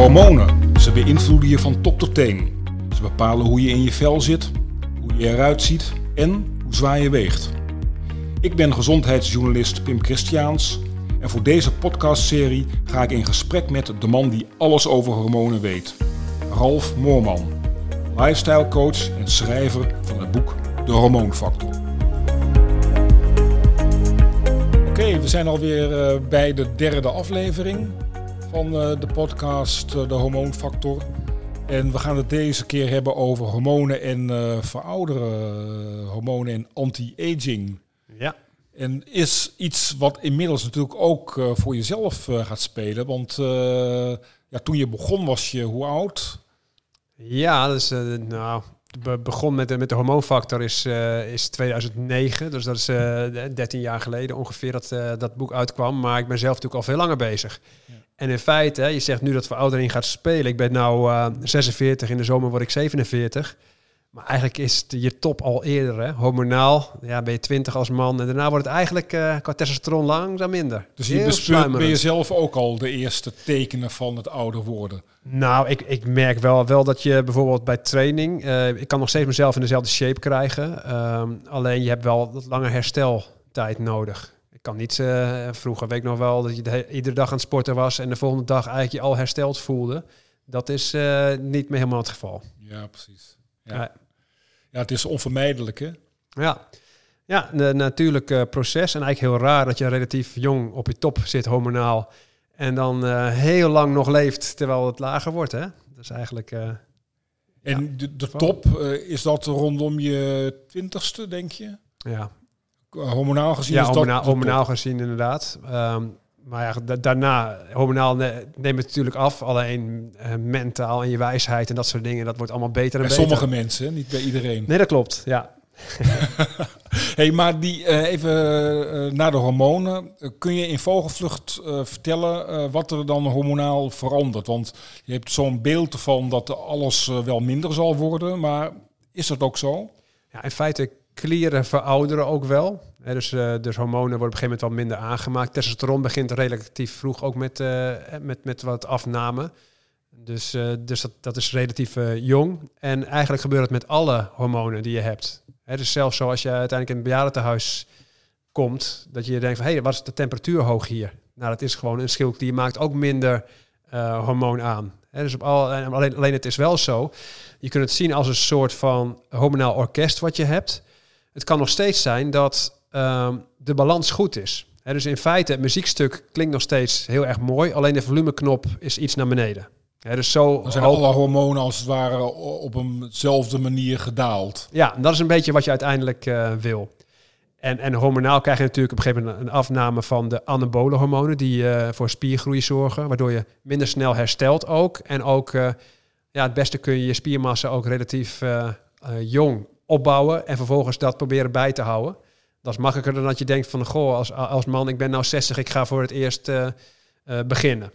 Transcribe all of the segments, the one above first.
Hormonen, ze beïnvloeden je van top tot teen. Ze bepalen hoe je in je vel zit, hoe je eruit ziet en hoe zwaar je weegt. Ik ben gezondheidsjournalist Pim Christiaans en voor deze podcastserie ga ik in gesprek met de man die alles over hormonen weet. Ralf Moorman, lifestyle coach en schrijver van het boek De Hormoonfactor. Oké, we zijn alweer uh, bij de derde aflevering van uh, de podcast uh, De Hormoonfactor. En we gaan het deze keer hebben over hormonen en uh, verouderen, hormonen en anti-aging. Ja. En is iets wat inmiddels natuurlijk ook uh, voor jezelf uh, gaat spelen. Want ja, toen je begon was je hoe oud? Ja, dus nou, be begon met de, met de hormoonfactor is, is 2009. Dus dat is 13 jaar geleden ongeveer dat dat boek uitkwam. Maar ik ben zelf natuurlijk al veel langer bezig. Ja. En in feite, je zegt nu dat veroudering gaat spelen. Ik ben nu 46, in de zomer word ik 47. Maar eigenlijk is je top al eerder, hè? hormonaal. Ja, ben je 20 als man en daarna wordt het eigenlijk uh, qua testosteron langzaam minder. Dus je bespeurt ben je zelf ook al de eerste tekenen van het ouder worden? Nou, ik, ik merk wel, wel dat je bijvoorbeeld bij training... Uh, ik kan nog steeds mezelf in dezelfde shape krijgen. Um, alleen je hebt wel wat langer hersteltijd nodig. Ik kan niet... Uh, vroeger weet ik nog wel dat je de, iedere dag aan het sporten was... en de volgende dag eigenlijk je al hersteld voelde. Dat is niet meer helemaal het geval. Ja, precies. Ja. ja, het is onvermijdelijk, hè? Ja, ja een natuurlijk proces. En eigenlijk heel raar dat je relatief jong op je top zit, hormonaal. En dan uh, heel lang nog leeft terwijl het lager wordt, hè? Dat is eigenlijk... Uh, en ja, de, de top, is dat rondom je twintigste, denk je? Ja. Hormonaal gezien ja, is hormonaal, hormonaal gezien inderdaad. Um, maar ja, da daarna, hormonaal ne neemt het natuurlijk af. Alleen uh, mentaal en je wijsheid en dat soort dingen, dat wordt allemaal beter en bij beter. sommige mensen, niet bij iedereen. Nee, dat klopt, ja. hey, maar die, uh, even uh, naar de hormonen. kun je in vogelvlucht vertellen wat er dan hormonaal verandert? Want je hebt zo'n beeld ervan dat alles wel minder zal worden, maar is dat ook zo? Ja, in feite klieren verouderen ook wel. Dus, uh, dus hormonen worden op een gegeven moment wel minder aangemaakt. Testosteron begint relatief vroeg ook met, uh, met, met wat afname. Dus, uh, dus dat, dat is relatief jong. En eigenlijk gebeurt het met alle hormonen die je hebt. He, dus zelfs zoals je uiteindelijk in het bejaardentehuis komt, dat je denkt van hé, hey, wat is de temperatuur hoog hier? Nou, dat is gewoon een schildklier maakt ook minder hormoon aan. Dus op al, alleen, alleen het is wel zo, je kunt het zien als een soort van hormonaal orkest wat je hebt. Het kan nog steeds zijn dat um, de balans goed is. He, dus in feite, het muziekstuk klinkt nog steeds heel erg mooi, alleen de volumeknop is iets naar beneden. He, dus zo Dan zijn alle hormonen als het ware op eenzelfde manier gedaald. Ja, dat is een beetje wat je uiteindelijk uh, wil. En, en hormonaal krijg je natuurlijk op een gegeven moment een afname van de anabole hormonen die uh, voor spiergroei zorgen, waardoor je minder snel herstelt ook. En ook, uh, ja, het beste kun je je spiermassa ook relatief jong opbouwen en vervolgens dat proberen bij te houden. Dat is makkelijker dan dat je denkt van, goh, als, als man, ik ben nou 60, ik ga voor het eerst uh, uh, beginnen.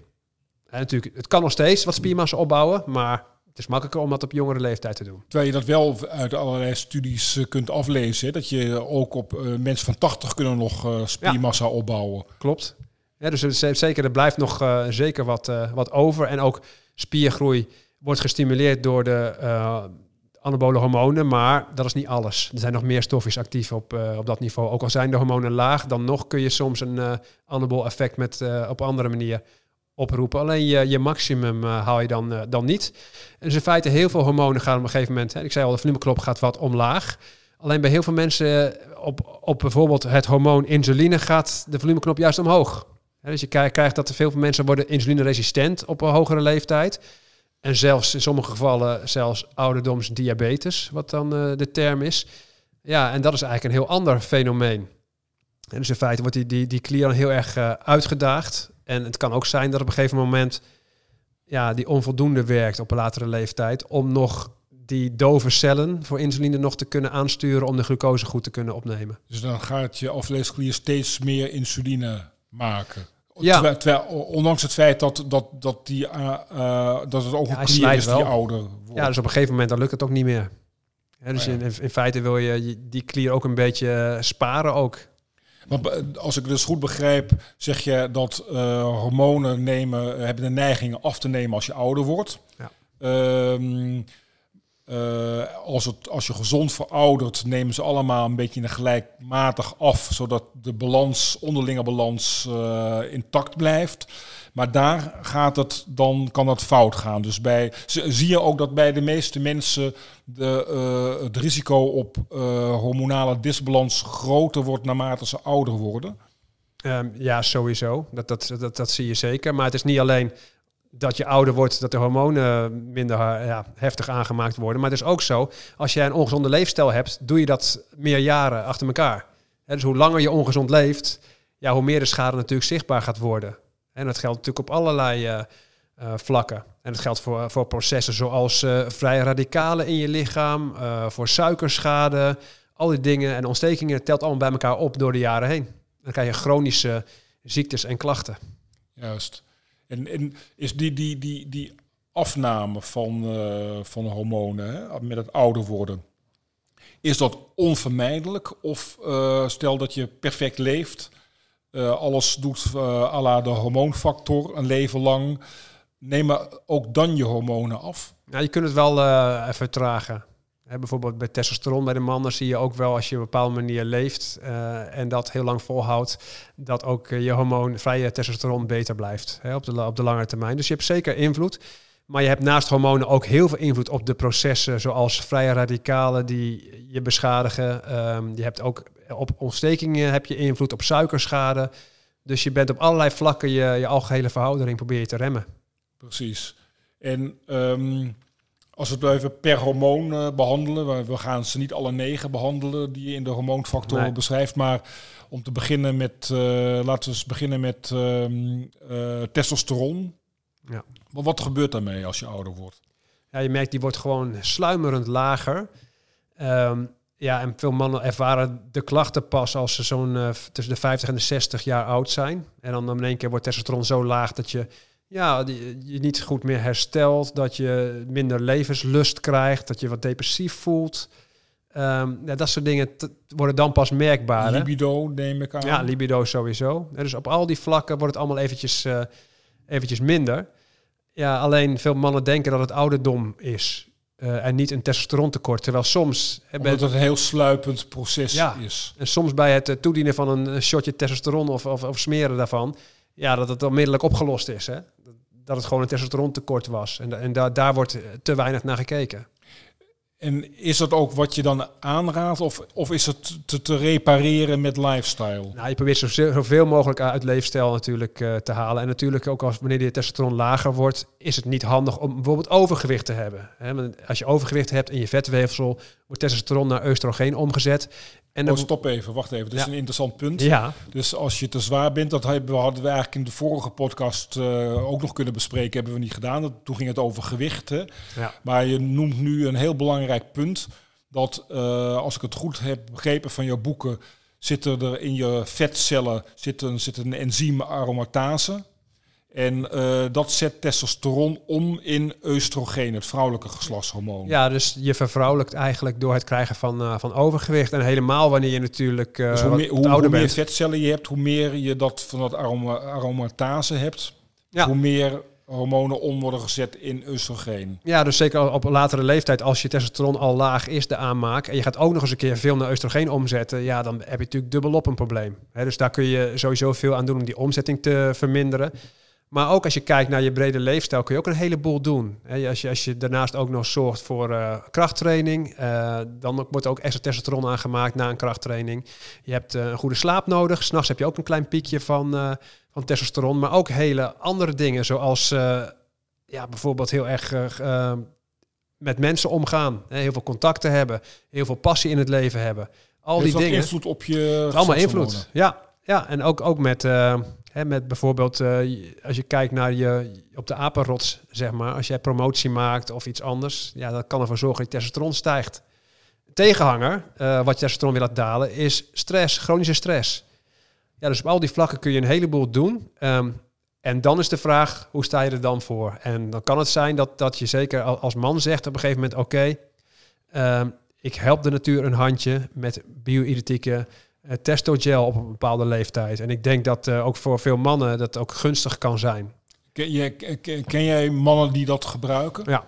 En natuurlijk, het kan nog steeds wat spiermassa opbouwen, maar het is makkelijker om dat op jongere leeftijd te doen. Terwijl je dat wel uit allerlei studies uh, kunt aflezen, hè? dat je ook op mensen van 80 kunnen nog spiermassa ja. opbouwen. Klopt. Ja, dus er, zeker, er blijft nog zeker wat, wat over. En ook spiergroei wordt gestimuleerd door de anabole hormonen, maar dat is niet alles. Er zijn nog meer stofjes actief op, uh, op dat niveau. Ook al zijn de hormonen laag, dan nog kun je soms een uh, anabol effect met, uh, op andere manier oproepen. Alleen je, je maximum haal je dan, dan niet. En dus in feite heel veel hormonen gaan op een gegeven moment... Hè, ik zei al, de volumeknop gaat wat omlaag. Alleen bij heel veel mensen op, op bijvoorbeeld het hormoon insuline gaat de volumeknop juist omhoog. Dus je krijgt dat veel mensen worden insulineresistent op een hogere leeftijd... En zelfs in sommige gevallen zelfs ouderdomsdiabetes, wat dan uh, de term is. Ja, en dat is eigenlijk een heel ander fenomeen. En dus in feite wordt die, die, die klier dan heel erg uh, uitgedaagd. En het kan ook zijn dat op een gegeven moment ja, die onvoldoende werkt op een latere leeftijd om nog die dove cellen voor insuline nog te kunnen aansturen om de glucose goed te kunnen opnemen. Dus dan gaat je afleesklier steeds meer insuline maken. Ja. Terwijl, terwijl, ondanks het feit dat, dat, dat, die, uh, uh, dat het ook ja, een klier is die ouder wordt. Ja, dus op een gegeven moment dan lukt het ook niet meer. Dus oh in, in, feite wil je die klier ook een beetje sparen ook. Be- als ik dus goed begrijp, zeg je dat eh, hormonen nemen, hebben de neiging af te nemen als je ouder wordt. Ja. Ehm, eh, als, het, als je gezond veroudert, nemen ze allemaal een beetje gelijkmatig af, zodat de balans, onderlinge balans eh, intact blijft. Maar daar gaat het, dan kan dat fout gaan. Dus bij, zie je ook dat bij de meeste mensen de, eh, het risico op hormonale disbalans groter wordt naarmate ze ouder worden. Ehm, ja, sowieso. Dat, dat, dat, dat zie je zeker. Maar het is niet alleen dat je ouder wordt, dat de hormonen minder eh, ja, heftig aangemaakt worden. Maar het is ook zo, als jij een ongezonde leefstijl hebt, doe je dat meer jaren achter elkaar. Dus hoe langer je ongezond leeft, ja, hoe meer de schade natuurlijk zichtbaar gaat worden. En dat geldt natuurlijk op allerlei eh, eh, vlakken. En dat geldt voor, voor processen zoals eh, vrije radicalen in je lichaam, voor suikerschade, al die dingen en ontstekingen. Telt allemaal bij elkaar op door de jaren heen. Dan krijg je chronische ziektes en klachten. Juist. En, en is die, die, die, die afname van, eh, van hormonen hè, met het ouder worden, is dat onvermijdelijk? Of eh, stel dat je perfect leeft, eh, alles doet à la de hormoonfactor een leven lang, nemen ook dan je hormonen af? Nou, je kunt het wel eh vertragen. Bijvoorbeeld bij testosteron bij de mannen zie je ook wel als je op een bepaalde manier leeft eh, en dat heel lang volhoudt, dat ook eh, je hormoonvrije testosteron beter blijft hè, op, de, op de lange termijn. Dus je hebt zeker invloed. Maar je hebt naast hormonen ook heel veel invloed op de processen, zoals vrije radicalen die je beschadigen. Ehm, je hebt ook op ontstekingen heb je invloed, op suikerschade. Dus je bent op allerlei vlakken je, je algehele verhouding probeer je te remmen. Precies. En ehm, als we het even per hormoon eh, behandelen, we, gaan ze niet alle negen behandelen die je in de hormoonfactoren Nee. beschrijft, maar om te beginnen met, eh, laten we eens beginnen met ehm, eh, testosteron. Ja. Maar wat gebeurt daarmee als je ouder wordt? Ja, je merkt die wordt gewoon sluimerend lager. Ehm, ja, en veel mannen ervaren de klachten pas als ze zo'n tussen de 50 en de 60 jaar oud zijn. En dan in één keer wordt testosteron zo laag dat je ja, je niet goed meer herstelt, dat je minder levenslust krijgt, dat je wat depressief voelt. Ehm, ja, dat soort dingen worden dan pas merkbaar. hè? Libido neem ik aan. Ja, libido sowieso. Ja, dus op al die vlakken wordt het allemaal eventjes, eh, eventjes minder. Ja, alleen veel mannen denken dat het ouderdom is. eh, en niet een testosterontekort. Terwijl soms, bij- Omdat het een heel sluipend proces Ja. is. en soms bij het eh, toedienen van een eh, shotje testosteron of, of, of smeren daarvan, ja, dat het onmiddellijk opgelost is. Hè? Dat het gewoon een testosterontekort was. En, en da- daar wordt eh, te weinig naar gekeken. En is dat ook wat je dan aanraadt of, of is het te, te repareren met lifestyle? Nou, je probeert zoveel, zoveel mogelijk uit leefstijl natuurlijk eh, te halen. En natuurlijk ook als wanneer je testosteron lager wordt, is het niet handig om bijvoorbeeld overgewicht te hebben. Want als je overgewicht hebt in je vetweefsel, wordt testosteron naar oestrogeen omgezet. En Oh, stop even, wacht even. Dat is Ja. een interessant punt. ja, Dus als je te zwaar bent, dat hebben hadden we eigenlijk in de vorige podcast eh, ook nog kunnen bespreken, hebben we niet gedaan. Dat, toen ging het over gewicht. Hè? ja. Maar je noemt nu een heel belangrijk punt. Dat uh, als ik het goed heb begrepen van jouw boeken, zitten er in je vetcellen zit een, zit een enzym aromatase. En uh, dat zet testosteron om in oestrogeen, het vrouwelijke geslachtshormoon. ja, dus je vervrouwelijkt eigenlijk door het krijgen van, uh, van overgewicht. En helemaal wanneer je natuurlijk uh, dus hoe meer, hoe, hoe meer vetcellen je hebt, hoe meer je dat van dat aroma, aromatase hebt, ja. hoe meer hormonen om worden gezet in oestrogeen. Ja, dus zeker op latere leeftijd, als je testosteron al laag is, de aanmaak, en je gaat ook nog eens een keer veel naar oestrogeen omzetten, ja, dan heb je natuurlijk dubbelop een probleem. He, dus daar kun je sowieso veel aan doen om die omzetting te verminderen. Maar ook als je kijkt naar je brede leefstijl, kun je ook een heleboel doen. He, als, je, als je daarnaast ook nog zorgt voor uh, krachttraining, uh, dan wordt ook extra testosteron aangemaakt na een krachttraining. Je hebt uh, een goede slaap nodig. S'nachts heb je ook een klein piekje van, van testosteron, maar ook hele andere dingen, zoals ja, bijvoorbeeld heel erg uh, met mensen omgaan, heel veel contacten hebben, heel veel passie in het leven hebben. Al die dingen. invloed op je. Allemaal invloed. Ja, ja, en ook, ook met, uh, hè, met bijvoorbeeld, uh, als je kijkt naar je op de apenrots, zeg maar, als jij promotie maakt of iets anders, ja, dat kan ervoor zorgen dat je testosteron stijgt. Tegenhanger, uh, wat je testosteron wil laten dalen, is stress, chronische stress. Ja, dus op al die vlakken kun je een heleboel doen. Um, en dan is de vraag, hoe sta je er dan voor? En dan kan het zijn dat, dat je zeker als man zegt op een gegeven moment... oké, um, ik help de natuur een handje met bio-identieke eh, testogel op een bepaalde leeftijd. En ik denk dat eh, ook voor veel mannen dat ook gunstig kan zijn. Ken, ken jij mannen die dat gebruiken? Ja.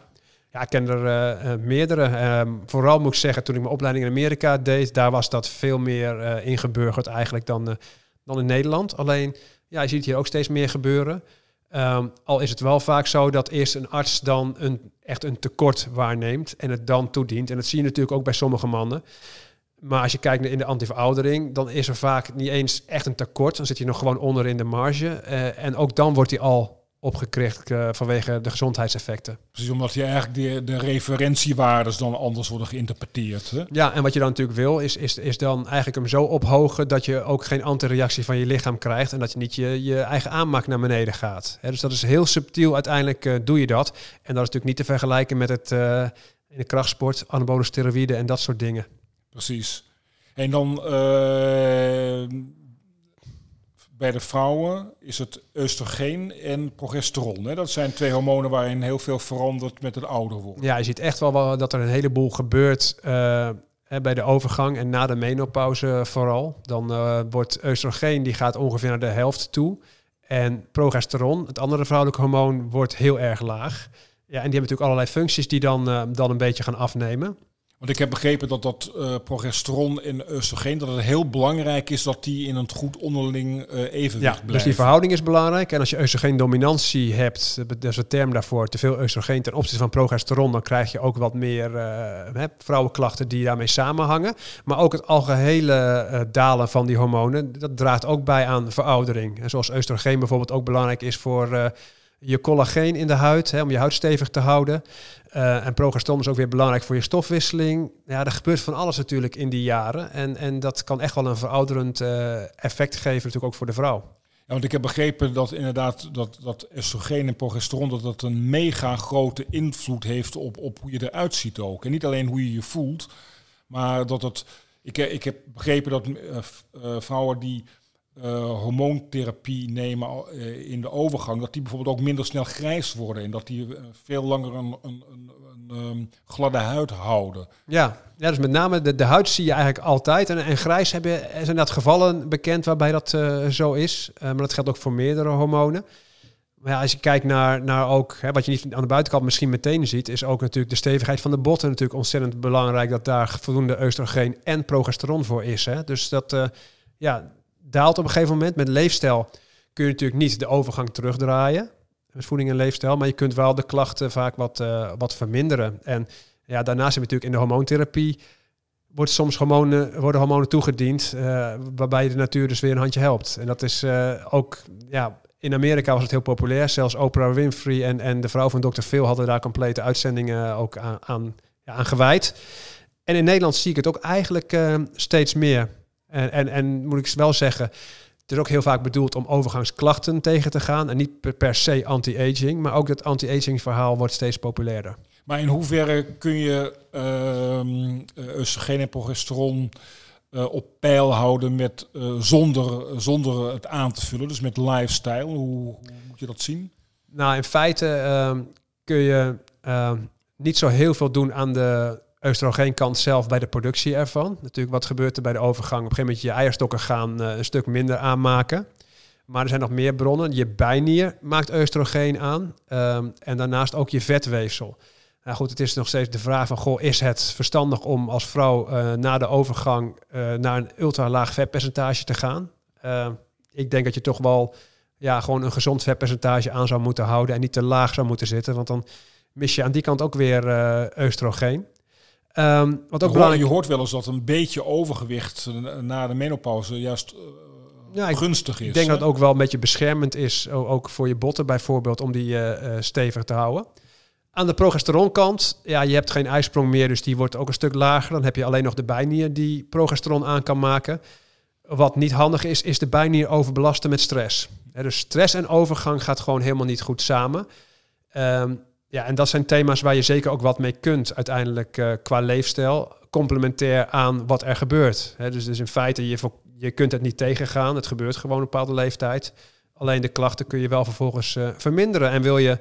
Ja, ik ken er eh, eh, meerdere. Ehm, vooral moet ik zeggen, toen ik mijn opleiding in Amerika deed, daar was dat veel meer eh, ingeburgerd eigenlijk dan, eh, dan in Nederland. Alleen, ja, je ziet hier ook steeds meer gebeuren. Ehm, al is het wel vaak zo dat eerst een arts dan een, echt een tekort waarneemt en het dan toedient. En dat zie je natuurlijk ook bij sommige mannen. Maar als je kijkt naar in de antiveroudering, dan is er vaak niet eens echt een tekort. Dan zit je nog gewoon onder in de marge. Eh, en ook dan wordt hij al opgekrikt eh, vanwege de gezondheidseffecten. Precies, omdat je eigenlijk de, de referentiewaardes dan anders worden geïnterpreteerd. Hè? Ja, en wat je dan natuurlijk wil, is, is, is dan eigenlijk hem zo ophogen dat je ook geen antireactie van je lichaam krijgt en dat je niet je, je eigen aanmaak naar beneden gaat. Dus dat is heel subtiel, uiteindelijk eh, doe je dat. En dat is natuurlijk niet te vergelijken met het in de krachtsport, anabole steroïden en dat soort dingen. Precies. En dan eh, bij de vrouwen is het oestrogeen en progesteron. Hè? Dat zijn twee hormonen waarin heel veel verandert met het ouder worden. Ja, je ziet echt wel dat er een heleboel gebeurt hè, bij de overgang en na de menopauze vooral. Dan eh, wordt oestrogeen, die gaat ongeveer naar de helft toe. En progesteron, het andere vrouwelijke hormoon, wordt heel erg laag. Ja, en die hebben natuurlijk allerlei functies die dan, dan een beetje gaan afnemen. Want ik heb begrepen dat dat eh, progesteron en oestrogeen, dat het heel belangrijk is dat die in een goed onderling eh, evenwicht Ja, blijven. dus die verhouding is belangrijk. En als je oestrogeen-dominantie hebt, dat is een term daarvoor, te veel oestrogeen ten opzichte van progesteron, dan krijg je ook wat meer hè, vrouwenklachten die daarmee samenhangen. Maar ook het algehele eh, dalen van die hormonen, dat draagt ook bij aan veroudering. En zoals oestrogeen bijvoorbeeld ook belangrijk is voor je collageen in de huid, hè, om je huid stevig te houden. Eh, en progesteron is ook weer belangrijk voor je stofwisseling. Ja, er gebeurt van alles natuurlijk in die jaren. En, en dat kan echt wel een verouderend eh, effect geven, natuurlijk ook voor de vrouw. Ja, want ik heb begrepen dat inderdaad dat, dat en progesteron dat dat een mega grote invloed heeft op, op hoe je eruit ziet ook. En niet alleen hoe je je voelt, maar dat het. Ik, ik heb begrepen dat eh, eh, vrouwen die eh, hormoontherapie nemen eh, in de overgang, dat die bijvoorbeeld ook minder snel grijs worden en dat die eh, veel langer een, een, een, een, ehm, gladde huid houden. Ja, ja dus met name de, de huid zie je eigenlijk altijd. En, en grijs hebben, zijn dat gevallen bekend waarbij dat zo is. Maar dat geldt ook voor meerdere hormonen. Maar ja, als je kijkt naar, naar ook, hè, wat je niet aan de buitenkant misschien meteen ziet, is ook natuurlijk de stevigheid van de botten natuurlijk ontzettend belangrijk. Dat daar voldoende oestrogeen en progesteron voor is. Hè. Dus dat ja, daalt op een gegeven moment. Met leefstijl kun je natuurlijk niet de overgang terugdraaien. Met voeding en leefstijl. Maar je kunt wel de klachten vaak wat, eh, wat verminderen. En ja, daarnaast heb je natuurlijk in de hormoontherapie wordt soms hormonen, worden hormonen toegediend, eh, waarbij de natuur dus weer een handje helpt. En dat is eh, ook, ja, in Amerika was het heel populair. Zelfs Oprah Winfrey en, en de vrouw van Dr. Phil hadden daar complete uitzendingen ook aan, aan, ja, gewijd. En in Nederland zie ik het ook eigenlijk steeds meer. En, en, en moet ik wel zeggen, het is ook heel vaak bedoeld om overgangsklachten tegen te gaan. En niet per, se anti-aging, maar ook dat anti-aging verhaal wordt steeds populairder. Maar in hoeverre kun je eh, oestrogeen en progesteron eh, op peil houden met, eh, zonder, zonder het aan te vullen, dus met lifestyle? Hoe, hoe moet je dat zien? Nou, in feite ehm, kun je ehm, niet zo heel veel doen aan de oestrogeenkant zelf bij de productie ervan. Natuurlijk, wat gebeurt er bij de overgang? Op een gegeven moment je eierstokken gaan eh, een stuk minder aanmaken. Maar er zijn nog meer bronnen. Je bijnier maakt oestrogeen aan. ehm, en daarnaast ook je vetweefsel. Nou goed, het is nog steeds de vraag van... Goh, is het verstandig om als vrouw eh, na de overgang... eh, naar een ultralaag vetpercentage te gaan? Ehm, ik denk dat je toch wel ja, gewoon een gezond vetpercentage aan zou moeten houden en niet te laag zou moeten zitten, want dan mis je aan die kant ook weer oestrogeen. Ehm, wat ook Je hoort, belangrijk je hoort wel eens dat een beetje overgewicht na de menopauze juist eh, Ja, ik gunstig is. Ik denk hè? dat het ook wel een beetje beschermend is, ook voor je botten bijvoorbeeld, om die eh, eh, stevig te houden. Aan de progesteronkant, ja, je hebt geen ijsprong meer, dus die wordt ook een stuk lager. Dan heb je alleen nog de bijnier die progesteron aan kan maken. Wat niet handig is, is de bijnier overbelasten met stress. Dus stress en overgang gaat gewoon helemaal niet goed samen. Ehm, ja, en dat zijn thema's waar je zeker ook wat mee kunt uiteindelijk eh, qua leefstijl. Complementair aan wat er gebeurt. Dus, dus in feite, je, je kunt het niet tegengaan. Het gebeurt gewoon een bepaalde leeftijd. Alleen de klachten kun je wel vervolgens eh, verminderen. En wil je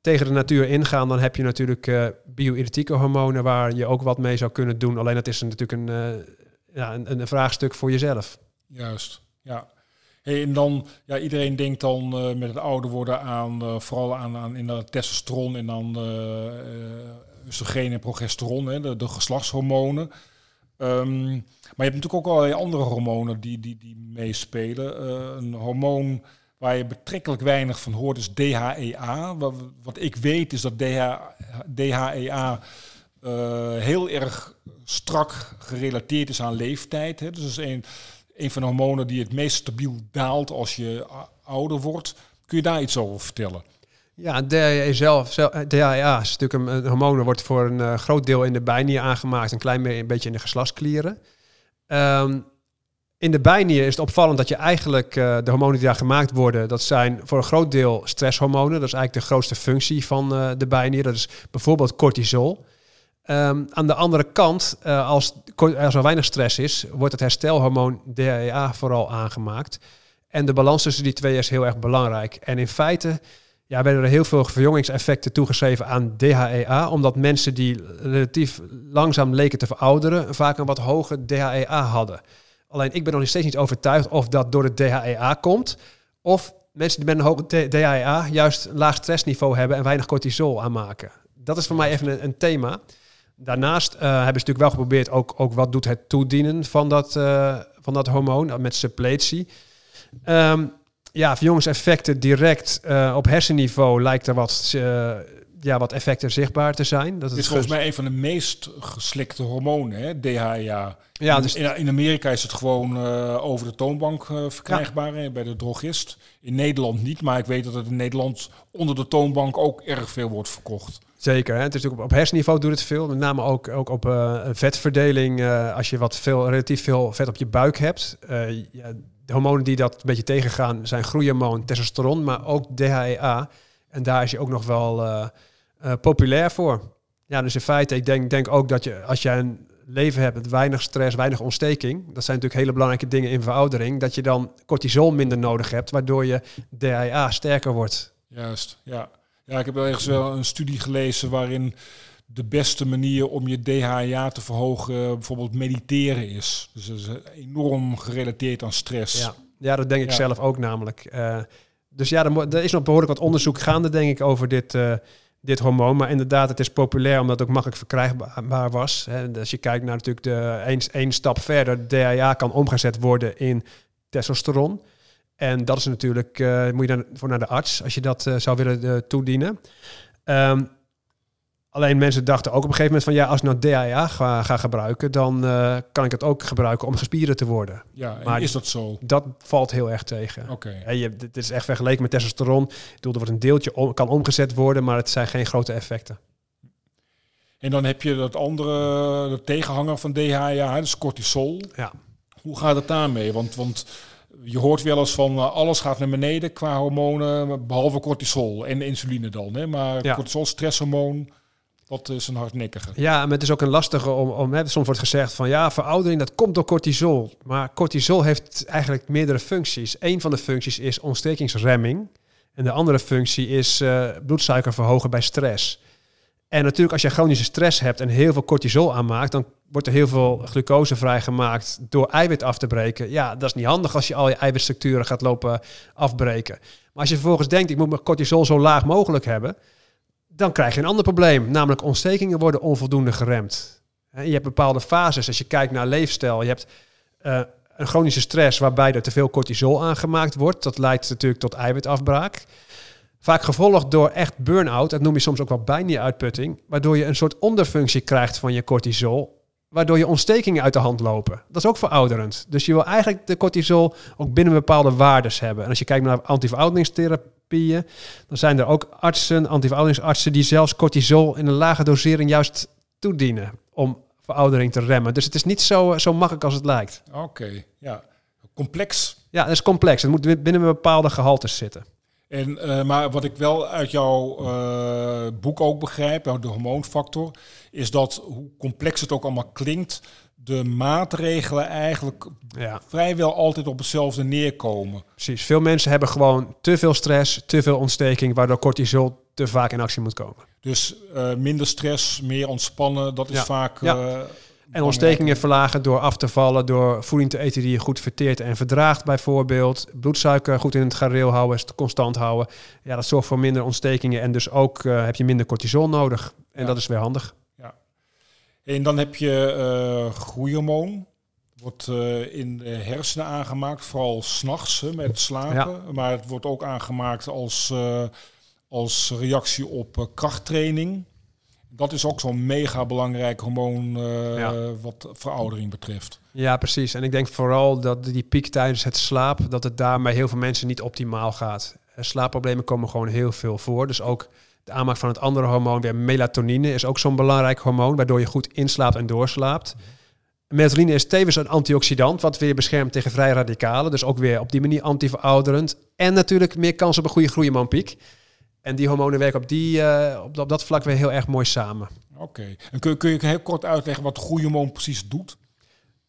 tegen de natuur ingaan, dan heb je natuurlijk eh bioïdentieke hormonen waar je ook wat mee zou kunnen doen. Alleen dat is natuurlijk een, ja, een, een vraagstuk voor jezelf. Juist, ja. En dan, ja, iedereen denkt dan uh, met het ouder worden aan, uh, vooral aan, aan in de testosteron en dan uh, oestrogeen en progesteron, hè, de, de geslachtshormonen. Um, maar je hebt natuurlijk ook allerlei andere hormonen die, die, die meespelen. een hormoon waar je betrekkelijk weinig van hoort is DHEA. Wat, ik weet is dat DH, DHEA heel erg strak gerelateerd is aan leeftijd. Hè. Dus is een een van de hormonen die het meest stabiel daalt als je ouder wordt. Kun je daar iets over vertellen? Ja, DHEA zelf, DHEA is natuurlijk een, een hormoon, wordt voor een uh, groot deel in de bijnier aangemaakt, een klein een beetje in de geslachtsklieren. Um, in de bijnier is het opvallend dat je eigenlijk uh, de hormonen die daar gemaakt worden, dat zijn voor een groot deel stresshormonen. Dat is eigenlijk de grootste functie van de bijnier. Dat is bijvoorbeeld cortisol. Um, aan de andere kant, uh, als, als er weinig stress is, wordt het herstelhormoon DHEA vooral aangemaakt. En de balans tussen die twee is heel erg belangrijk. En in feite ja, werden er heel veel verjongingseffecten toegeschreven aan DHEA, omdat mensen die relatief langzaam leken te verouderen, vaak een wat hoger DHEA hadden. Alleen ik ben nog steeds niet overtuigd of dat door het DHEA komt, of mensen die met een hoog DHEA juist een laag stressniveau hebben en weinig cortisol aanmaken. Dat is voor mij even een, een thema. Daarnaast uh, hebben ze natuurlijk wel geprobeerd ook, ook wat doet het toedienen van dat, uh, van dat hormoon met suppletie. Um, ja, verjongingseffecten direct op hersenniveau lijkt er wat, ja, wat effecten zichtbaar te zijn. Dat het is volgens mij een van de meest geslikte hormonen, hè? DHEA. Ja, dus in, in Amerika is het gewoon over de toonbank verkrijgbaar ja. bij de drogist. In Nederland niet, maar ik weet dat het in Nederland onder de toonbank ook erg veel wordt verkocht. Zeker. Het is natuurlijk op, hersenniveau doet het veel. Met name ook, ook op uh, vetverdeling. Uh, als je wat veel, relatief veel vet op je buik hebt. Uh, ja, de hormonen die dat een beetje tegengaan zijn groeihormoon, testosteron, maar ook DHEA. En daar is je ook nog wel populair voor. Ja, dus in feite, ik denk, denk ook dat je als jij een leven hebt met weinig stress, weinig ontsteking. Dat zijn natuurlijk hele belangrijke dingen in veroudering. Dat je dan cortisol minder nodig hebt, waardoor je DHEA sterker wordt. Juist, ja. Ja, ik heb ergens wel een studie gelezen waarin de beste manier om je DHA te verhogen bijvoorbeeld mediteren is. Dus dat is enorm gerelateerd aan stress. Ja, ja dat denk ik zelf ook namelijk. Uh, dus ja, er, er, is nog behoorlijk wat onderzoek gaande, denk ik, over dit, uh, dit hormoon. Maar inderdaad, het is populair omdat het ook makkelijk verkrijgbaar was. Hè. Als je kijkt naar natuurlijk de één stap verder, DHA kan omgezet worden in testosteron. En dat is natuurlijk, uh, moet je dan voor naar de arts als je dat uh, zou willen uh, toedienen. Um, alleen mensen dachten ook op een gegeven moment van ja, als ik nou DHA ga, ga gebruiken, dan kan ik het ook gebruiken om gespieren te worden. Ja, maar is dat zo? Dat valt heel erg tegen. Oké. Okay. Het is echt vergeleken met testosteron. Ik bedoel, er wordt een deeltje om, kan omgezet worden, maar het zijn geen grote effecten. En dan heb je dat andere, de tegenhanger van DHA, dus cortisol. Ja. Hoe gaat het daarmee? Want, want je hoort wel eens van uh, alles gaat naar beneden qua hormonen, behalve cortisol en insuline dan. Hè? Maar ja. cortisol, stresshormoon, dat is een hardnekkige. Ja, maar het is ook een lastige om, om hè, soms wordt gezegd van ja, veroudering dat komt door cortisol. Maar cortisol heeft eigenlijk meerdere functies. Een van de functies is ontstekingsremming. En de andere functie is uh, bloedsuiker verhogen bij stress. En natuurlijk, als je chronische stress hebt en heel veel cortisol aanmaakt, dan wordt er heel veel glucose vrijgemaakt door eiwit af te breken. Ja, dat is niet handig als je al je eiwitstructuren gaat lopen afbreken. Maar als je vervolgens denkt, ik moet mijn cortisol zo laag mogelijk hebben, dan krijg je een ander probleem. Namelijk ontstekingen worden onvoldoende geremd. Je hebt bepaalde fases. Als je kijkt naar leefstijl, je hebt uh, een chronische stress waarbij er te veel cortisol aangemaakt wordt. Dat leidt natuurlijk tot eiwitafbraak. Vaak gevolgd door echt burn-out, dat noem je soms ook wel bijna-uitputting, waardoor je een soort onderfunctie krijgt van je cortisol, waardoor je ontstekingen uit de hand lopen. Dat is ook verouderend. Dus je wil eigenlijk de cortisol ook binnen bepaalde waardes hebben. En als je kijkt naar antiverouderingstherapieën, dan zijn er ook artsen, antiverouderingsartsen, die zelfs cortisol in een lage dosering juist toedienen om veroudering te remmen. Dus het is niet zo, zo makkelijk als het lijkt. Oké, ja. Complex. Ja, het is complex. Het moet binnen bepaalde gehaltes zitten. En, uh, maar wat ik wel uit jouw uh, boek ook begrijp, de hormoonfactor, is dat hoe complex het ook allemaal klinkt, de maatregelen eigenlijk ja. vrijwel altijd op hetzelfde neerkomen. Precies. Veel mensen hebben gewoon te veel stress, te veel ontsteking, waardoor cortisol te vaak in actie moet komen. Dus uh, minder stress, meer ontspannen, dat is ja. vaak. Ja. En ontstekingen verlagen door af te vallen, door voeding te eten die je goed verteert en verdraagt bijvoorbeeld. Bloedsuiker goed in het gareel houden, constant houden. Ja, dat zorgt voor minder ontstekingen en dus ook uh, heb je minder cortisol nodig. En Ja. dat is weer handig. Ja. En dan heb je eh groeihormoon. Wordt eh, in de hersenen aangemaakt, vooral s'nachts met slapen. Maar het wordt ook aangemaakt als, eh, als reactie op eh, krachttraining. Dat is ook zo'n mega belangrijk hormoon eh, Ja. wat veroudering betreft. Ja, precies. En ik denk vooral dat die piek tijdens het slaap, dat het daar bij heel veel mensen niet optimaal gaat. Eh, Slaapproblemen komen gewoon heel veel voor. Dus ook de aanmaak van het andere hormoon, weer melatonine, is ook zo'n belangrijk hormoon, waardoor je goed inslaapt en doorslaapt. Melatonine is tevens een antioxidant, wat weer beschermt tegen vrije radicalen. Dus ook weer op die manier antiverouderend. En natuurlijk meer kans op een goede groeihormoonpiek. En die hormonen werken op, die, eh, op, op dat vlak weer heel erg mooi samen. Oké. En kun, kun je heel kort uitleggen wat groeihormoon precies doet?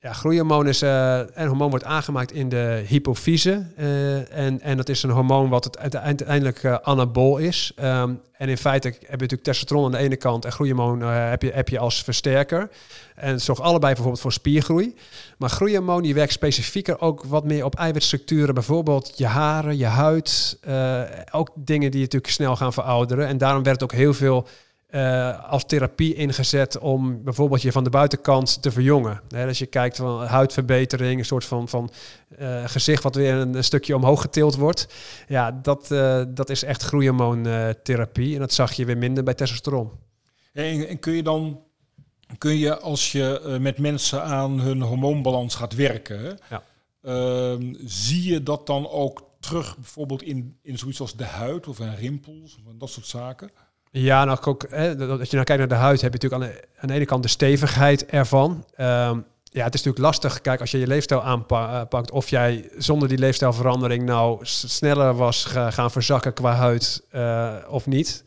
Ja, groeihormoon is eh, een hormoon wordt aangemaakt in de hypofyse. eh, en, en dat is een hormoon wat het uite- uiteindelijk eh, anabool is. Ehm, en in feite heb je natuurlijk testosteron aan de ene kant en groeihormoon heb, je, heb je als versterker. En het zorgt allebei bijvoorbeeld voor spiergroei. Maar groeihormoon die werkt specifieker ook wat meer op eiwitstructuren. Bijvoorbeeld je haren, je huid. ook dingen die natuurlijk snel gaan verouderen. En daarom werd ook heel veel eh, als therapie ingezet om bijvoorbeeld je van de buitenkant te verjongen. Als je kijkt van huidverbetering, een soort van, van eh, gezicht wat weer een, een stukje omhoog getild wordt. Ja, dat, eh, dat is echt groeihormoontherapie. en dat zag je weer minder bij testosteron. En, en kun je dan, kun je als je met mensen aan hun hormoonbalans gaat werken, Ja. ehm, zie je dat dan ook terug bijvoorbeeld in, in zoiets als de huid of in rimpels of dat soort zaken? Ja, nou ook, als je nou kijkt naar de huid, heb je natuurlijk aan de, ene kant de stevigheid ervan. Ehm, ja, het is natuurlijk lastig. Kijk, als je je leefstijl aanpakt, of jij zonder die leefstijlverandering nou sneller was ga- gaan verzakken qua huid eh, of niet.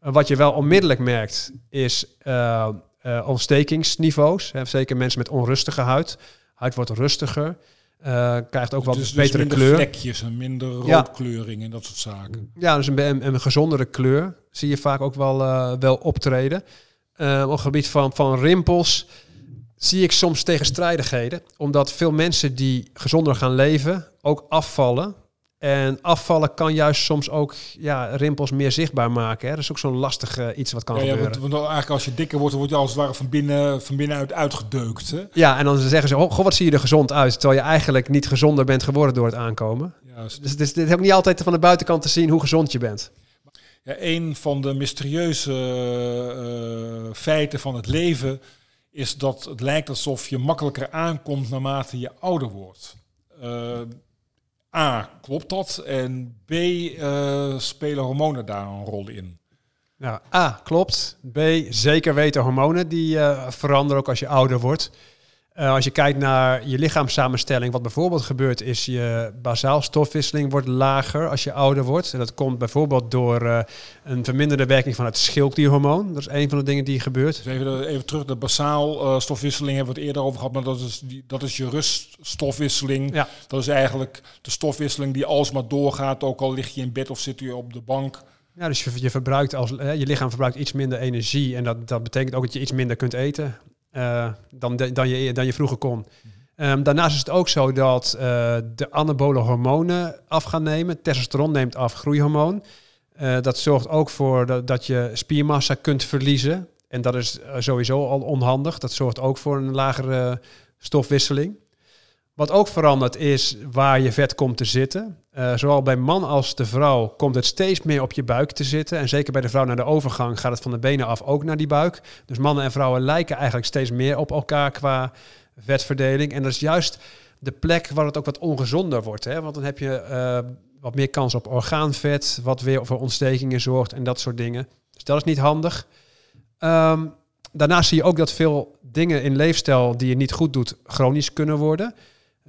Eh, wat je wel onmiddellijk merkt, is eh, eh, ontstekingsniveaus. Hè, zeker mensen met onrustige huid. Huid wordt rustiger. Eh, krijgt ook wat dus, dus betere minder kleur. vlekjes en minder Ja. roodkleuring en dat soort zaken. Ja, dus een, een, een gezondere kleur zie je vaak ook wel, eh, wel optreden. Eh, op het gebied van, van rimpels zie ik soms tegenstrijdigheden. Omdat veel mensen die gezonder gaan leven ook afvallen. En afvallen kan juist soms ook ja, rimpels meer zichtbaar maken. Hè? Dat is ook zo'n lastig eh, iets wat kan Ja, ja, gebeuren. want, want eigenlijk als je dikker wordt, dan word je als het ware van, binnen, van binnenuit uitgedeukt. Hè? Ja, en dan zeggen ze, oh, goh, wat zie je er gezond uit. Terwijl je eigenlijk niet gezonder bent geworden door het aankomen. Juist. Dus het is ook niet altijd van de buitenkant te zien hoe gezond je bent. Ja, een van de mysterieuze eh, feiten van het leven is dat het lijkt alsof je makkelijker aankomt naarmate je ouder wordt. Eh, A, klopt dat? En B, eh, spelen hormonen daar een rol in? Ja, A, klopt. B, zeker weten hormonen die eh, veranderen ook als je ouder wordt. Eh, als je kijkt naar je lichaamssamenstelling, wat bijvoorbeeld gebeurt, is je basaal stofwisseling wordt lager als je ouder wordt. En dat komt bijvoorbeeld door eh, een verminderde werking van het schildklierhormoon. Dat is een van de dingen die gebeurt. Dus even, even terug, de basaal eh, stofwisseling hebben we het eerder over gehad, maar dat is, die, dat is je ruststofwisseling. Ja. Dat is eigenlijk de stofwisseling die alsmaar doorgaat, ook al lig je in bed of zit je op de bank. Ja, dus je, je, verbruikt als, eh, je lichaam verbruikt iets minder energie en dat, dat betekent ook dat je iets minder kunt eten eh, dan, de- dan, je, dan je vroeger kon. Ehm, daarnaast is het ook zo dat eh, de anabole hormonen af gaan nemen. Testosteron neemt af, groeihormoon. Eh, dat zorgt ook voor dat, dat je spiermassa kunt verliezen. En dat is sowieso al onhandig. Dat zorgt ook voor een lagere stofwisseling. Wat ook verandert is waar je vet komt te zitten. Eh, zowel bij man als de vrouw komt het steeds meer op je buik te zitten. En zeker bij de vrouw naar de overgang gaat het van de benen af ook naar die buik. Dus mannen en vrouwen lijken eigenlijk steeds meer op elkaar qua vetverdeling. En dat is juist de plek waar het ook wat ongezonder wordt. Hè? Want dan heb je eh, wat meer kans op orgaanvet, wat weer voor ontstekingen zorgt en dat soort dingen. Dus dat is niet handig. Ehm, daarnaast zie je ook dat veel dingen in leefstijl die je niet goed doet, chronisch kunnen worden.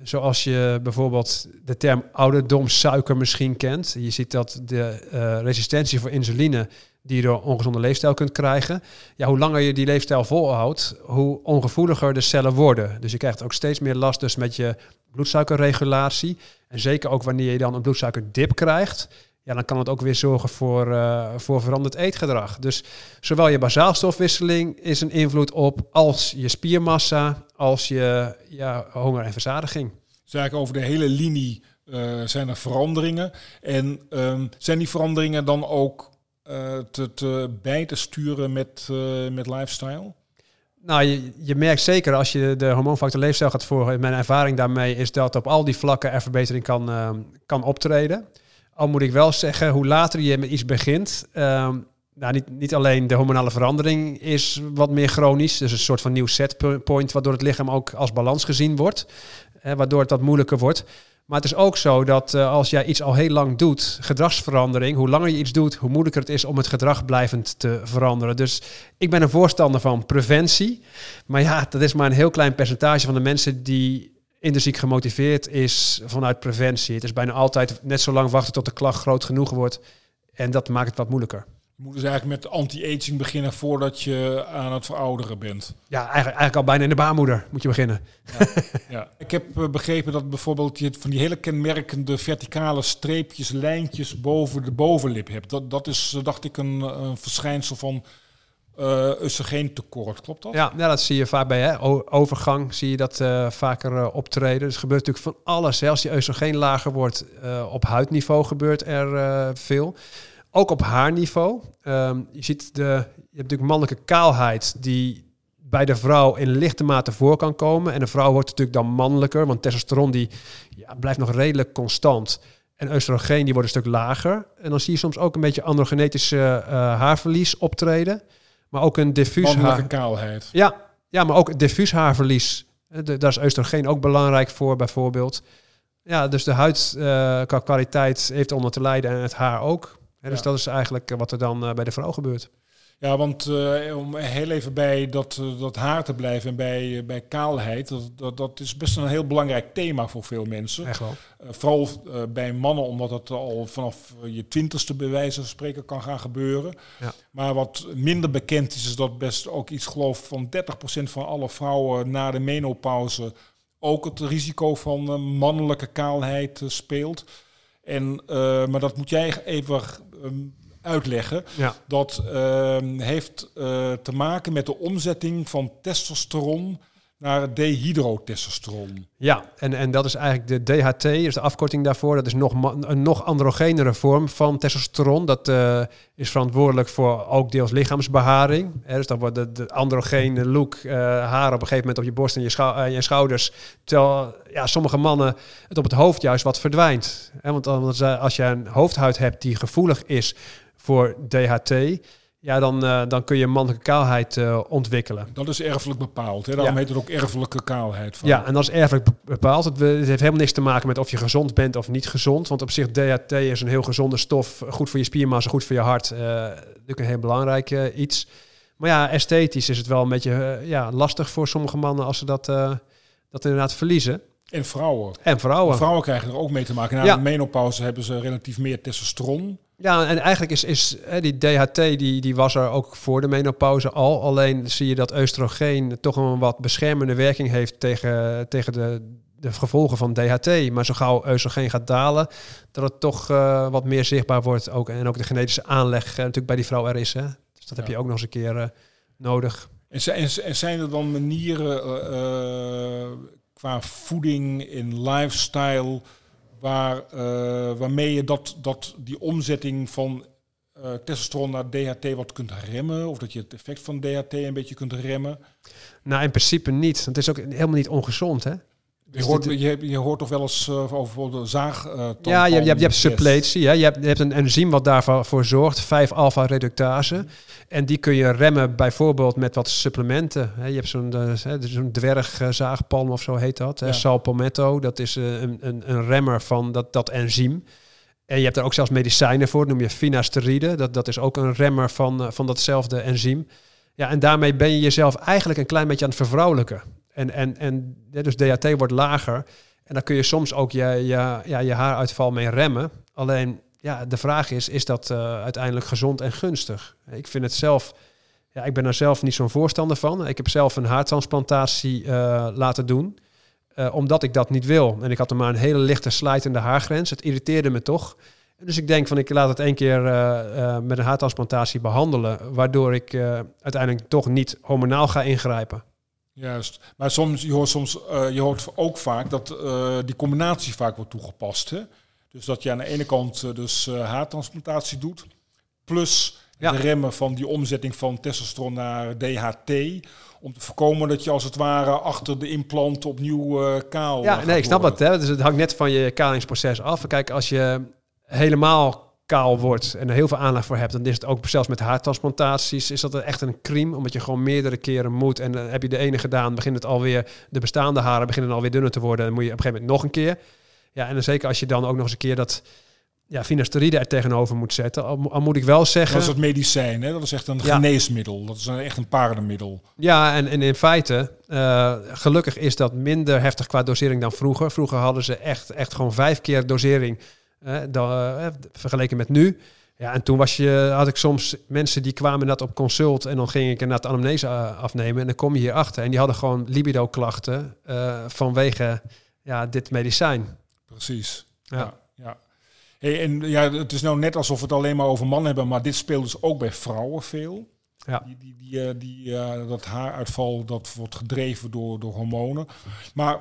Zoals je bijvoorbeeld de term ouderdomssuiker misschien kent. Je ziet dat de eh, resistentie voor insuline die je door ongezonde leefstijl kunt krijgen. Ja, hoe langer je die leefstijl volhoudt, hoe ongevoeliger de cellen worden. Dus je krijgt ook steeds meer last dus met je bloedsuikerregulatie. En zeker ook wanneer je dan een bloedsuikerdip krijgt. Ja, dan kan het ook weer zorgen voor, uh, voor veranderd eetgedrag. Dus zowel je basaalstofwisseling is een invloed op als je spiermassa, als je ja, honger en verzadiging. Dus eigenlijk over de hele linie uh, zijn er veranderingen. En um, zijn die veranderingen dan ook uh, te, te, bij te sturen met, met lifestyle? Nou, je, je, merkt zeker als je de hormoonfactor leefstijl gaat volgen. Mijn ervaring daarmee is dat op al die vlakken er verbetering kan, uh, kan optreden. Al moet ik wel zeggen, hoe later je met iets begint. nou, niet, niet alleen de hormonale verandering is wat meer chronisch. Dus een soort van nieuw setpoint, waardoor het lichaam ook als balans gezien wordt. waardoor het wat moeilijker wordt. Maar het is ook zo dat uh, als jij iets al heel lang doet, gedragsverandering, hoe langer je iets doet, hoe moeilijker het is om het gedrag blijvend te veranderen. Dus ik ben een voorstander van preventie. Maar ja, dat is maar een heel klein percentage van de mensen die intrinsiek gemotiveerd is vanuit preventie. Het is bijna altijd net zo lang wachten tot de klacht groot genoeg wordt. En dat maakt het wat moeilijker. Je moet dus eigenlijk met anti-aging beginnen voordat je aan het verouderen bent. Ja, eigenlijk, eigenlijk al bijna in de baarmoeder moet je beginnen. Ja, ja. Ik heb eh, begrepen dat bijvoorbeeld je van die hele kenmerkende verticale streepjes, lijntjes boven de bovenlip hebt. Dat, dat is, eh, dacht ik, een, een verschijnsel van uh, oestrogeentekort. Klopt dat? Ja, dat zie je vaak bij hè? overgang. Zie je dat uh, vaker uh, optreden. Dus er gebeurt natuurlijk van alles. Als die oestrogeen lager wordt, op huidniveau gebeurt er veel. Ook op haarniveau. Um, je ziet de, je hebt natuurlijk mannelijke kaalheid die bij de vrouw in lichte mate voor kan komen. En de vrouw wordt natuurlijk dan mannelijker, want testosteron die, ja, blijft nog redelijk constant. En oestrogeen die wordt een stuk lager. En dan zie je soms ook een beetje androgenetische haarverlies optreden. Maar ook een diffuus haar... kaalheid. Ja, ja, maar ook diffuus haarverlies. De, daar is oestrogeen ook belangrijk voor, bijvoorbeeld. Ja, dus de huidkwaliteit uh, heeft onder te lijden en het haar ook. Dus dat is eigenlijk wat er dan uh, bij de vrouw gebeurt. Ja, want uh, om heel even bij dat, uh, dat haar te blijven en bij, uh, bij kaalheid, dat, dat, dat, is best een heel belangrijk thema voor veel mensen. Echt wel. vooral bij mannen, omdat het al vanaf je twintigste bij wijze van spreken kan gaan gebeuren. Ja. Maar wat minder bekend is, is dat best ook iets geloof van 30% van alle vrouwen na de menopauze ook het risico van mannelijke kaalheid speelt. En, maar dat moet jij even um, uitleggen. Ja. Dat uh, heeft uh, te maken met de omzetting van testosteron naar dehydrotestosteron. Ja, en, en dat is eigenlijk de DHT, is de afkorting daarvoor. Dat is nog een nog androgenere vorm van testosteron. Dat uh, is verantwoordelijk voor ook deels lichaamsbeharing. Hè, dus dan wordt de, de androgene look, uh, haar op een gegeven moment op je borst en je, schou uh, je schouders. Terwijl ja, sommige mannen het op het hoofd juist wat verdwijnt. Hè, want als je een hoofdhuid hebt die gevoelig is voor DHT, ja, dan, uh, dan kun je mannelijke kaalheid uh, ontwikkelen. Dat is erfelijk bepaald. Hè? Daarom ja. heet het ook erfelijke kaalheid. Van. Ja, en dat is erfelijk bepaald. Het, het, heeft helemaal niks te maken met of je gezond bent of niet gezond. Want op zich DHT is een heel gezonde stof. Goed voor je spiermassa, goed voor je hart. Uh, natuurlijk een heel belangrijk iets. Maar ja, esthetisch is het wel een beetje ja, lastig voor sommige mannen als ze dat, dat inderdaad verliezen. En vrouwen. En vrouwen. vrouwen krijgen er ook mee te maken. Na ja. de menopauze hebben ze relatief meer testosteron. Ja, en eigenlijk is, is hè, die DHT die, die was er ook voor de menopauze al. Alleen zie je dat oestrogeen toch een wat beschermende werking heeft tegen, tegen de, de gevolgen van DHT. Maar zo gauw oestrogeen gaat dalen, dat het toch uh, wat meer zichtbaar wordt. Ook, en ook de genetische aanleg uh, natuurlijk bij die vrouw er is. Hè? Dus dat ja. heb je ook nog eens een keer uh, nodig. En zijn, en zijn er dan manieren qua voeding, in lifestyle waar, uh, waarmee je dat, dat die omzetting van uh, testosteron naar DHT wat kunt remmen? Of dat je het effect van DHT een beetje kunt remmen? Nou, in principe niet. Het is ook helemaal niet ongezond, hè? Je hoort, je, je hoort toch wel eens uh, over bijvoorbeeld zaag. Uh, ja, je, je, hebt, je hebt suppletie. Hè? Je, hebt, je hebt een enzym wat daarvoor zorgt, 5-alpha-reductase. Mm. En die kun je remmen bijvoorbeeld met wat supplementen. Hè? Je hebt zo'n uh, zo'n dwergzaagpalm of zo heet dat. Ja. Salpometto, dat is een, een, een remmer van dat, dat enzym. En je hebt er ook zelfs medicijnen voor, noem je finasteride. Dat, dat is ook een remmer van, van datzelfde enzym. Ja, en daarmee ben je jezelf eigenlijk een klein beetje aan het vervrouwelijken. En, en, en dus DHT wordt lager. En dan kun je soms ook je, ja, je haaruitval mee remmen. Alleen ja, de vraag is, is dat uh, uiteindelijk gezond en gunstig? Ik vind het zelf, ja, ik ben er zelf niet zo'n voorstander van. Ik heb zelf een haartransplantatie uh, laten doen. Uh, omdat ik dat niet wil. En ik had er maar een hele lichte slijtende haargrens. Het irriteerde me toch. Dus ik denk van ik laat het één keer eh, eh, met een haartransplantatie behandelen, waardoor ik eh, uiteindelijk toch niet hormonaal ga ingrijpen. Juist. Maar soms, je hoort, soms, eh, je hoort ook vaak dat eh, die combinatie vaak wordt toegepast. Hè? Dus dat je aan de ene kant eh, dus haartransplantatie doet, plus Ja. de remmen van die omzetting van testosteron naar DHT, om te voorkomen dat je als het ware achter de implant opnieuw kaal Ja, nee, ik snap dat. Hè? Dus het hangt net van je kalingsproces af. Kijk, als je helemaal kaal wordt en er heel veel aandacht voor hebt, dan is het ook zelfs met haartransplantaties, is dat echt een crime, omdat je gewoon meerdere keren moet. En dan heb je de ene gedaan, begint het alweer, de bestaande haren beginnen alweer dunner te worden, dan moet je op een gegeven moment nog een keer. Ja, en dan zeker als je dan ook nog eens een keer dat ja, finasteride er tegenover moet zetten, al, mo- al moet ik wel zeggen... Dat is het medicijn, hè? dat is echt een Ja. geneesmiddel. Dat is een, echt een paardenmiddel. Ja, en, en in feite, eh, gelukkig is dat minder heftig qua dosering dan vroeger. Vroeger hadden ze echt, echt gewoon vijf keer dosering dan, eh, vergeleken met nu. Ja, en toen was je, had ik soms mensen die kwamen net op consult en dan ging ik inderdaad de anamnese eh, afnemen en dan kom je hier achter en die hadden gewoon libido-klachten eh, vanwege ja, dit medicijn. Precies. Ja. Ja. ja. Hey, en ja, het is nou net alsof we het alleen maar over mannen hebben, maar dit speelt dus ook bij vrouwen veel. Ja. Die, die, die, die, dat haaruitval dat wordt gedreven door, door hormonen. Maar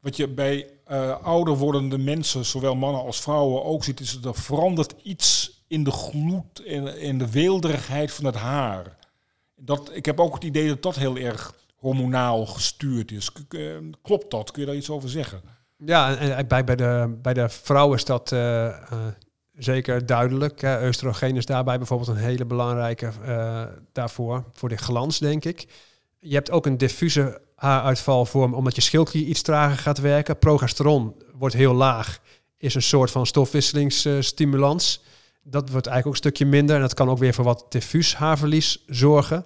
wat je bij eh, ouder wordende mensen, zowel mannen als vrouwen, ook ziet, is dat er verandert iets in de gloed en in de weelderigheid van het haar. Dat, ik heb ook het idee dat dat heel erg hormonaal gestuurd is. Eh, Klopt dat? Kun je daar iets over zeggen? Ja, en, bij, bij, de, bij de vrouw is dat eh, zeker duidelijk. Hè. Is daarbij bijvoorbeeld een hele belangrijke daarvoor, voor de glans, denk ik. Je hebt ook een diffuse haaruitvalvorm, omdat je schildklier iets trager gaat werken. Progesteron wordt heel laag, is een soort van stofwisselingsstimulans. dat wordt eigenlijk ook een stukje minder en dat kan ook weer voor wat diffuus haarverlies zorgen.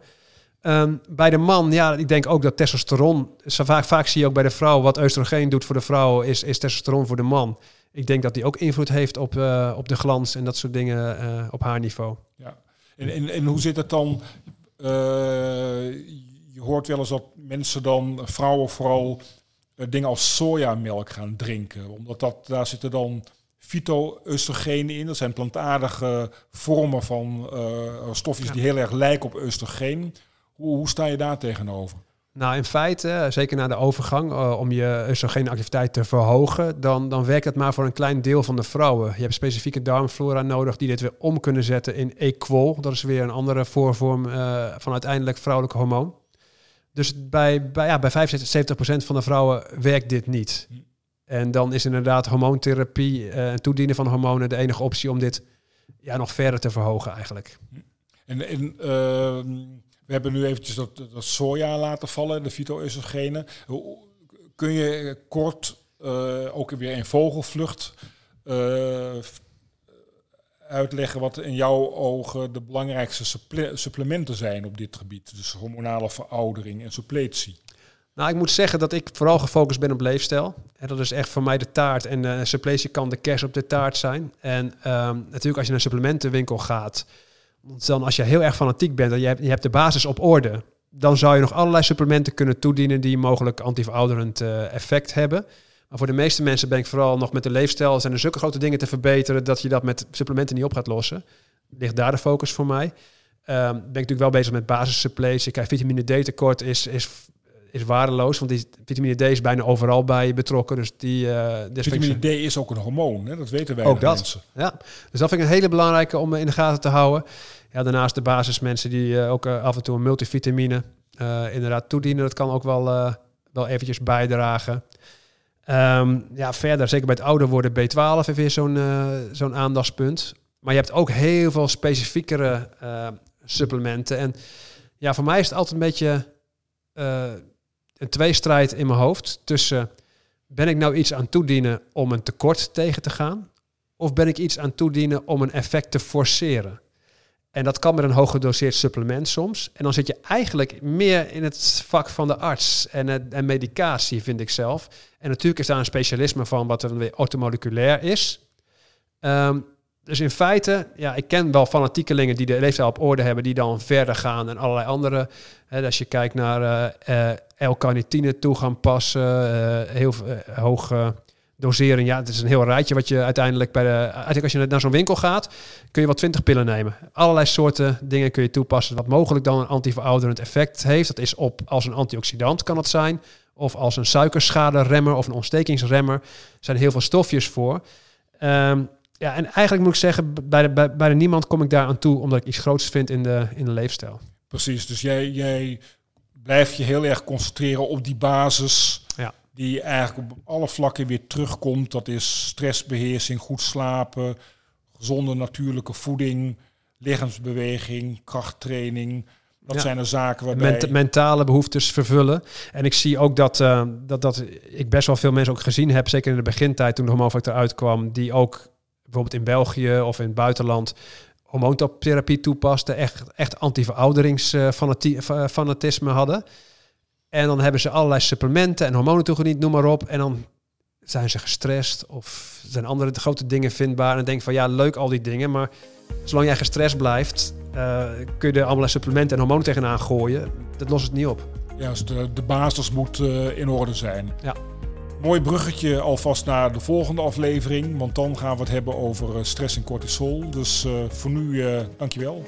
Ehm, bij de man, ja, ik denk ook dat testosteron, vaak, vaak zie je ook bij de vrouw, wat oestrogeen doet voor de vrouw, is, is testosteron voor de man. Ik denk dat die ook invloed heeft op, eh, op de glans en dat soort dingen eh, op haar niveau. Ja. En, en, en hoe zit het dan? eh, je hoort wel eens dat mensen dan, vrouwen vooral, eh, dingen als sojamelk gaan drinken. Omdat dat, daar zitten dan fyto-oestrogenen in. Dat zijn plantaardige vormen van eh, stofjes Ja. die heel erg lijken op oestrogeen. Hoe, hoe sta je daar tegenover? Nou, in feite, eh, zeker na de overgang, om je oestrogeenactiviteit te verhogen, dan, dan werkt het maar voor een klein deel van de vrouwen. Je hebt specifieke darmflora nodig die dit weer om kunnen zetten in equol. Dat is weer een andere voorvorm van uiteindelijk vrouwelijk hormoon. Dus bij, bij, ja, bij 75% van de vrouwen werkt dit niet. Hm. En dan is inderdaad hormoontherapie eh, en toedienen van hormonen de enige optie om dit ja, nog verder te verhogen eigenlijk. En, en ehm, we hebben nu eventjes dat, dat soja laten vallen, de fyto-oestrogenen. Hoe- Kun je kort eh, ook weer in vogelvlucht eh, uitleggen wat in jouw ogen de belangrijkste supple- supplementen zijn op dit gebied? Dus hormonale veroudering en suppletie. Nou, ik moet zeggen dat ik vooral gefocust ben op leefstijl. En dat is echt voor mij de taart. En uh, suppletie kan de kers op de taart zijn. En ehm, natuurlijk als je naar een supplementenwinkel gaat... dan als je heel erg fanatiek bent en je hebt, je hebt de basis op orde... dan zou je nog allerlei supplementen kunnen toedienen... die mogelijk antiverouderend uh, effect hebben. Maar voor de meeste mensen ben ik vooral nog met de leefstijl... zijn er zulke grote dingen te verbeteren... dat je dat met supplementen niet op gaat lossen. Ligt daar de focus voor mij. Um, ben ik natuurlijk wel bezig met basissuppletie. Kijk, vitamine D tekort is... is is waardeloos, want die vitamine D is bijna overal bij betrokken. Dus die, uh, vitamine D is ook een hormoon, hè? dat weten wij ook dat. mensen. Ja, dus dat vind ik een hele belangrijke om in de gaten te houden. Ja, daarnaast de basismensen die uh, ook uh, af en toe een multivitamine inderdaad toedienen. Dat kan ook wel, wel eventjes bijdragen. Um, ja, verder, zeker bij het ouder worden, B12 heeft weer zo'n uh, zo'n aandachtspunt. Maar je hebt ook heel veel specifiekere uh, supplementen. En ja, voor mij is het altijd een beetje uh, een tweestrijd in mijn hoofd tussen ben ik nou iets aan toedienen om een tekort tegen te gaan? Of ben ik iets aan toedienen om een effect te forceren? En dat kan met een hoog gedoseerd supplement soms. En dan zit je eigenlijk meer in het vak van de arts en, medicatie, vind ik zelf. En natuurlijk is daar een specialisme van wat dan weer automoleculair is. Um, dus in feite, ja, ik ken wel fanatiekelingen die de leefstijl op orde hebben, die dan verder gaan en allerlei andere. Hè, als je kijkt naar uh, uh, L-carnitine toe gaan passen, uh, heel hoog dosering, ja, het is een heel rijtje wat je uiteindelijk bij de... Uiteindelijk als je naar zo'n winkel gaat, kun je wel twintig pillen nemen. Allerlei soorten dingen kun je toepassen, wat mogelijk dan een antiverouderend effect heeft. Dat is op als een antioxidant kan het zijn, of als een suikerschaderemmer of een ontstekingsremmer. Er zijn heel veel stofjes voor. Ehm, ja, en eigenlijk moet ik zeggen, bij de, bij, bij de niemand kom ik daar aan toe, omdat ik iets groots vind in de, in de leefstijl. Precies, dus jij, jij blijft je heel erg concentreren op die basis. Ja. Die eigenlijk op alle vlakken weer terugkomt. Dat is stressbeheersing, goed slapen, gezonde natuurlijke voeding, lichaamsbeweging, krachttraining. Dat Ja. zijn de zaken waarbij... Ment- mentale behoeftes vervullen. En ik zie ook dat, eh, dat, dat ik best wel veel mensen ook gezien heb, zeker in de begintijd toen de hormoonfactor uitkwam, die ook bijvoorbeeld in België of in het buitenland hormoontherapie toepasten, echt, echt anti-verouderingsfanatisme hadden. En dan hebben ze allerlei supplementen en hormonen toegediend, noem maar op. En dan zijn ze gestrest of zijn andere grote dingen vindbaar. En dan denk van ja, leuk al die dingen, maar zolang jij gestrest blijft, eh, kun je er allerlei supplementen en hormonen tegenaan gooien. Dat lost het niet op. Ja, dus de, de basis moet eh, in orde zijn. Ja. Mooi bruggetje alvast naar de volgende aflevering. Want dan gaan we het hebben over eh, stress en cortisol. Dus eh, voor nu, eh dankjewel.